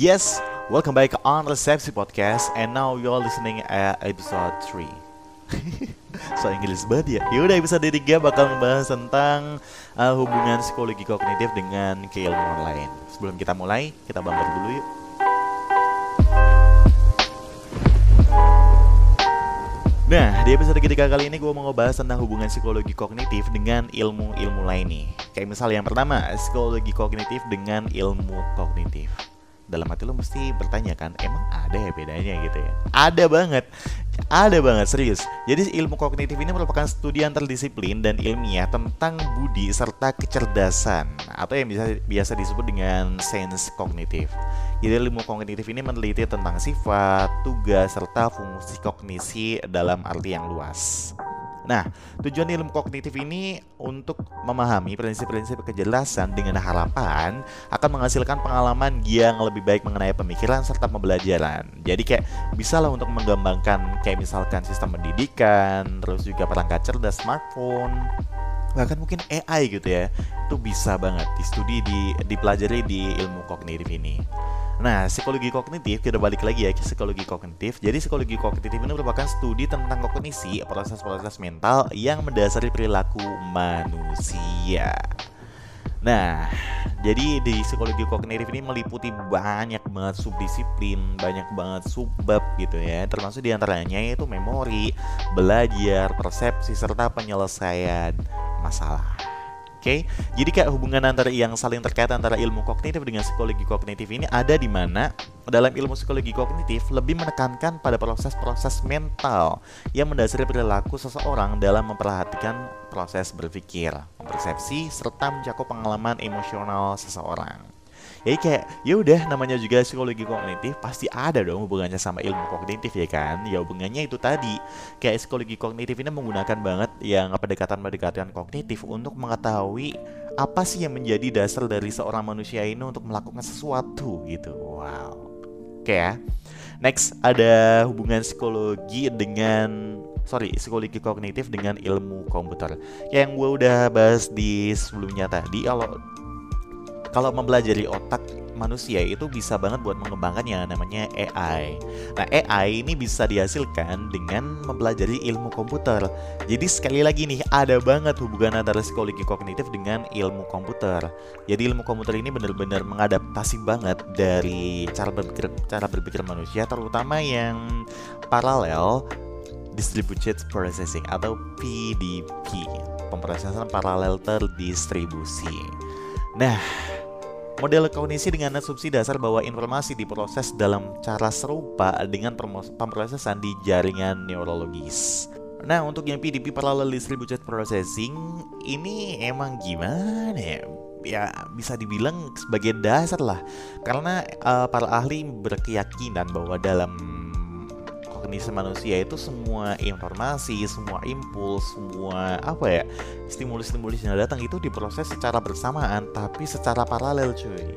Yes, welcome back on Resepsi Podcast and now you're listening at episode 3 So Inggris banget ya Yaudah episode 3 bakal membahas tentang uh, hubungan psikologi kognitif dengan keilmuan lain Sebelum kita mulai, kita bangkit dulu yuk Nah, di episode ketiga kali ini gue mau ngebahas tentang hubungan psikologi kognitif dengan ilmu-ilmu lain nih. Kayak misalnya yang pertama, psikologi kognitif dengan ilmu kognitif. Dalam hati lo mesti bertanya kan, emang ada ya bedanya gitu ya? Ada banget. Ada banget, serius. Jadi ilmu kognitif ini merupakan studi anterdisiplin dan ilmiah tentang budi serta kecerdasan atau yang bisa biasa disebut dengan sense kognitif. Jadi ilmu kognitif ini meneliti tentang sifat, tugas, serta fungsi kognisi dalam arti yang luas. Nah, tujuan ilmu kognitif ini untuk memahami prinsip-prinsip kejelasan dengan harapan akan menghasilkan pengalaman yang lebih baik mengenai pemikiran serta pembelajaran. Jadi kayak bisa lah untuk mengembangkan kayak misalkan sistem pendidikan, terus juga perangkat cerdas smartphone, bahkan mungkin AI gitu ya. Itu bisa banget di studi di dipelajari di ilmu kognitif ini. Nah, psikologi kognitif kita balik lagi ya ke psikologi kognitif. Jadi psikologi kognitif ini merupakan studi tentang kognisi, proses-proses mental yang mendasari perilaku manusia. Nah, jadi di psikologi kognitif ini meliputi banyak banget subdisiplin, banyak banget subbab gitu ya. Termasuk di antaranya yaitu memori, belajar, persepsi, serta penyelesaian masalah. Oke, okay? jadi kayak hubungan antara yang saling terkait antara ilmu kognitif dengan psikologi kognitif ini ada di mana dalam ilmu psikologi kognitif lebih menekankan pada proses-proses mental yang mendasari perilaku seseorang dalam memperhatikan proses berpikir, mempersepsi, serta mencakup pengalaman emosional seseorang. Jadi kayak ya udah namanya juga psikologi kognitif pasti ada dong hubungannya sama ilmu kognitif ya kan. Ya hubungannya itu tadi. Kayak psikologi kognitif ini menggunakan banget yang pendekatan-pendekatan kognitif untuk mengetahui apa sih yang menjadi dasar dari seorang manusia ini untuk melakukan sesuatu gitu. Wow. Oke ya. Next ada hubungan psikologi dengan sorry psikologi kognitif dengan ilmu komputer yang gue udah bahas di sebelumnya tadi kalau kalau mempelajari otak manusia itu bisa banget buat mengembangkan yang namanya AI. Nah, AI ini bisa dihasilkan dengan mempelajari ilmu komputer. Jadi sekali lagi nih, ada banget hubungan antara psikologi kognitif dengan ilmu komputer. Jadi ilmu komputer ini benar-benar mengadaptasi banget dari cara berpikir cara berpikir manusia terutama yang paralel distributed processing atau PDP, pemrosesan paralel terdistribusi. Nah, Model kognisi dengan asumsi dasar bahwa informasi diproses dalam cara serupa dengan pemrosesan di jaringan neurologis. Nah, untuk yang PDP Parallel Distributed Processing ini emang gimana ya? Ya bisa dibilang sebagai dasar lah, karena uh, para ahli berkeyakinan bahwa dalam kognisi manusia itu semua informasi, semua impuls, semua apa ya stimulus-stimulus yang datang itu diproses secara bersamaan tapi secara paralel cuy.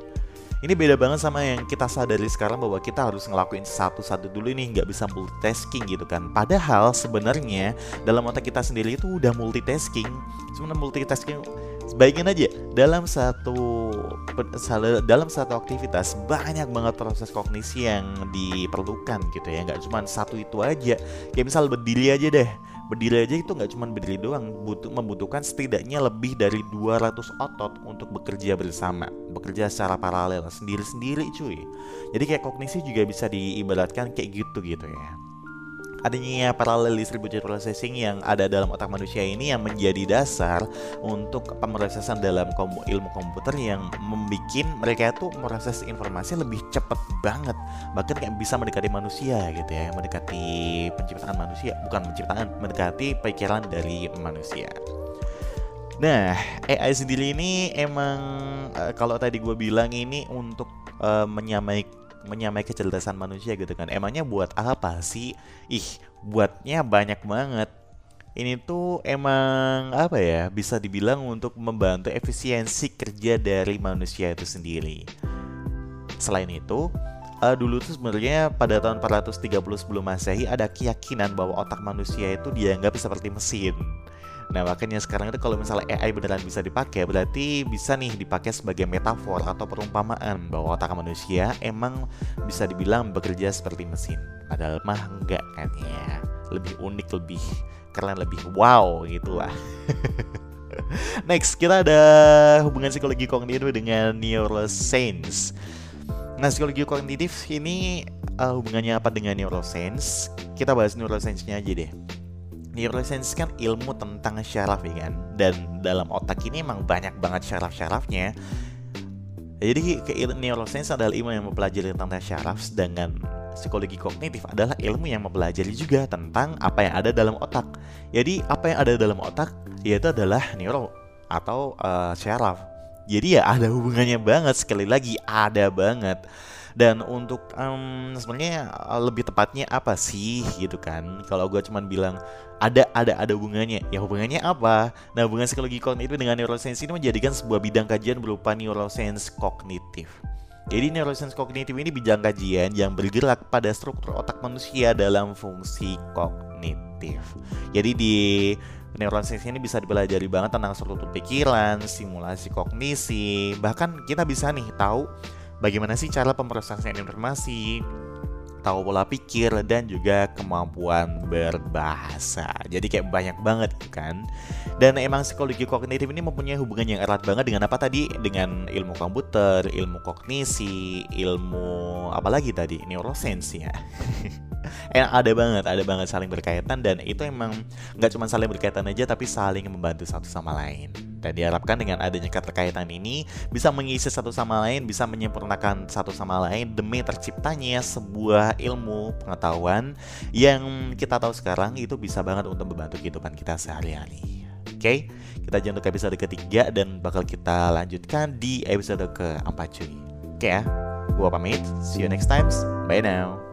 Ini beda banget sama yang kita sadari sekarang bahwa kita harus ngelakuin satu-satu dulu ini nggak bisa multitasking gitu kan. Padahal sebenarnya dalam otak kita sendiri itu udah multitasking. Sebenarnya multitasking Bayangin aja dalam satu dalam satu aktivitas banyak banget proses kognisi yang diperlukan gitu ya. Nggak cuma satu itu aja. Kayak misal berdiri aja deh. Berdiri aja itu nggak cuma berdiri doang. Butuh membutuhkan setidaknya lebih dari 200 otot untuk bekerja bersama. Bekerja secara paralel sendiri-sendiri cuy. Jadi kayak kognisi juga bisa diibaratkan kayak gitu gitu ya adanya parallel distributed processing yang ada dalam otak manusia ini yang menjadi dasar untuk pemrosesan dalam ilmu komputer yang membuat mereka itu proses informasi lebih cepat banget. Bahkan kayak bisa mendekati manusia gitu ya mendekati penciptaan manusia. Bukan penciptaan mendekati pikiran dari manusia. Nah, AI sendiri ini emang uh, kalau tadi gue bilang ini untuk uh, menyamai menyamai kecerdasan manusia gitu kan. Emangnya buat apa sih? Ih buatnya banyak banget. Ini tuh emang apa ya bisa dibilang untuk membantu efisiensi kerja dari manusia itu sendiri. Selain itu uh, dulu tuh sebenarnya pada tahun 430 sebelum masehi ada keyakinan bahwa otak manusia itu dianggap seperti mesin Nah makanya sekarang itu kalau misalnya AI beneran bisa dipakai Berarti bisa nih dipakai sebagai metafor atau perumpamaan Bahwa otak manusia emang bisa dibilang bekerja seperti mesin. Padahal mah enggak kan ya. Lebih unik, lebih keren, lebih wow gitu lah Next, kita ada hubungan psikologi kognitif dengan neuroscience. Nah, psikologi kognitif ini uh, hubungannya apa dengan neuroscience? Kita bahas neuroscience-nya aja deh neuroscience kan ilmu tentang syaraf ya kan? Dan dalam otak ini emang banyak banget syaraf-syarafnya. Jadi ke neuroscience adalah ilmu yang mempelajari tentang syaraf sedangkan psikologi kognitif adalah ilmu yang mempelajari juga tentang apa yang ada dalam otak. Jadi apa yang ada dalam otak yaitu adalah neuro atau uh, syaraf. Jadi ya ada hubungannya banget. Sekali lagi ada banget dan untuk um, sebenarnya eh, lebih tepatnya apa sih gitu kan? Kalau gue cuman bilang ada ada ada hubungannya. Ya hubungannya apa? Nah hubungan psikologi kognitif dengan neuroscience ini menjadikan sebuah bidang kajian berupa neuroscience kognitif. Jadi neuroscience kognitif ini bidang kajian yang bergerak pada struktur otak manusia dalam fungsi kognitif. Jadi di neuroscience ini bisa dipelajari banget tentang struktur pikiran, simulasi kognisi, bahkan kita bisa nih tahu bagaimana sih cara pemrosesan informasi, tahu pola pikir dan juga kemampuan berbahasa. Jadi kayak banyak banget kan. Dan emang psikologi kognitif ini mempunyai hubungan yang erat banget dengan apa tadi? Dengan ilmu komputer, ilmu kognisi, ilmu apa lagi tadi? Neuroscience ya. eh, ada banget, ada banget saling berkaitan dan itu emang nggak cuma saling berkaitan aja tapi saling membantu satu sama lain. Dan diharapkan dengan adanya keterkaitan ini bisa mengisi satu sama lain, bisa menyempurnakan satu sama lain demi terciptanya sebuah ilmu pengetahuan yang kita tahu sekarang itu bisa banget untuk membantu kehidupan kita sehari-hari. Oke, okay? kita jangan untuk episode ketiga dan bakal kita lanjutkan di episode keempat cuy. Oke okay ya, gua pamit. See you next time. Bye now.